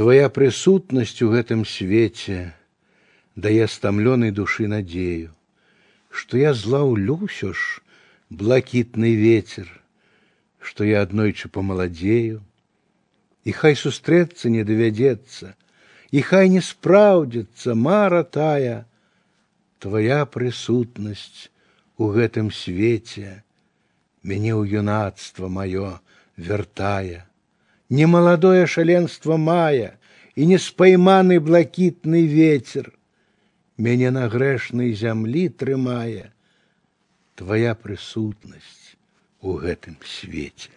Твоя прысутнасць у гэтым свеце дае стамлёнай душы надзею, што я злаўлю ўсё ж блакітны ветер, што я аднойчы памаладзею, і хай сустрэцца не давядзецца, і хай не спраўдзіцца мара тая, твоя прысутнасць у гэтым свеце мяне ў юнацтва маё вяртае не маладое шаленство мая і не спайманы блакітны ветер мяне на грэшнай зямлі трымае твоя прысутнасць у гэтым свеце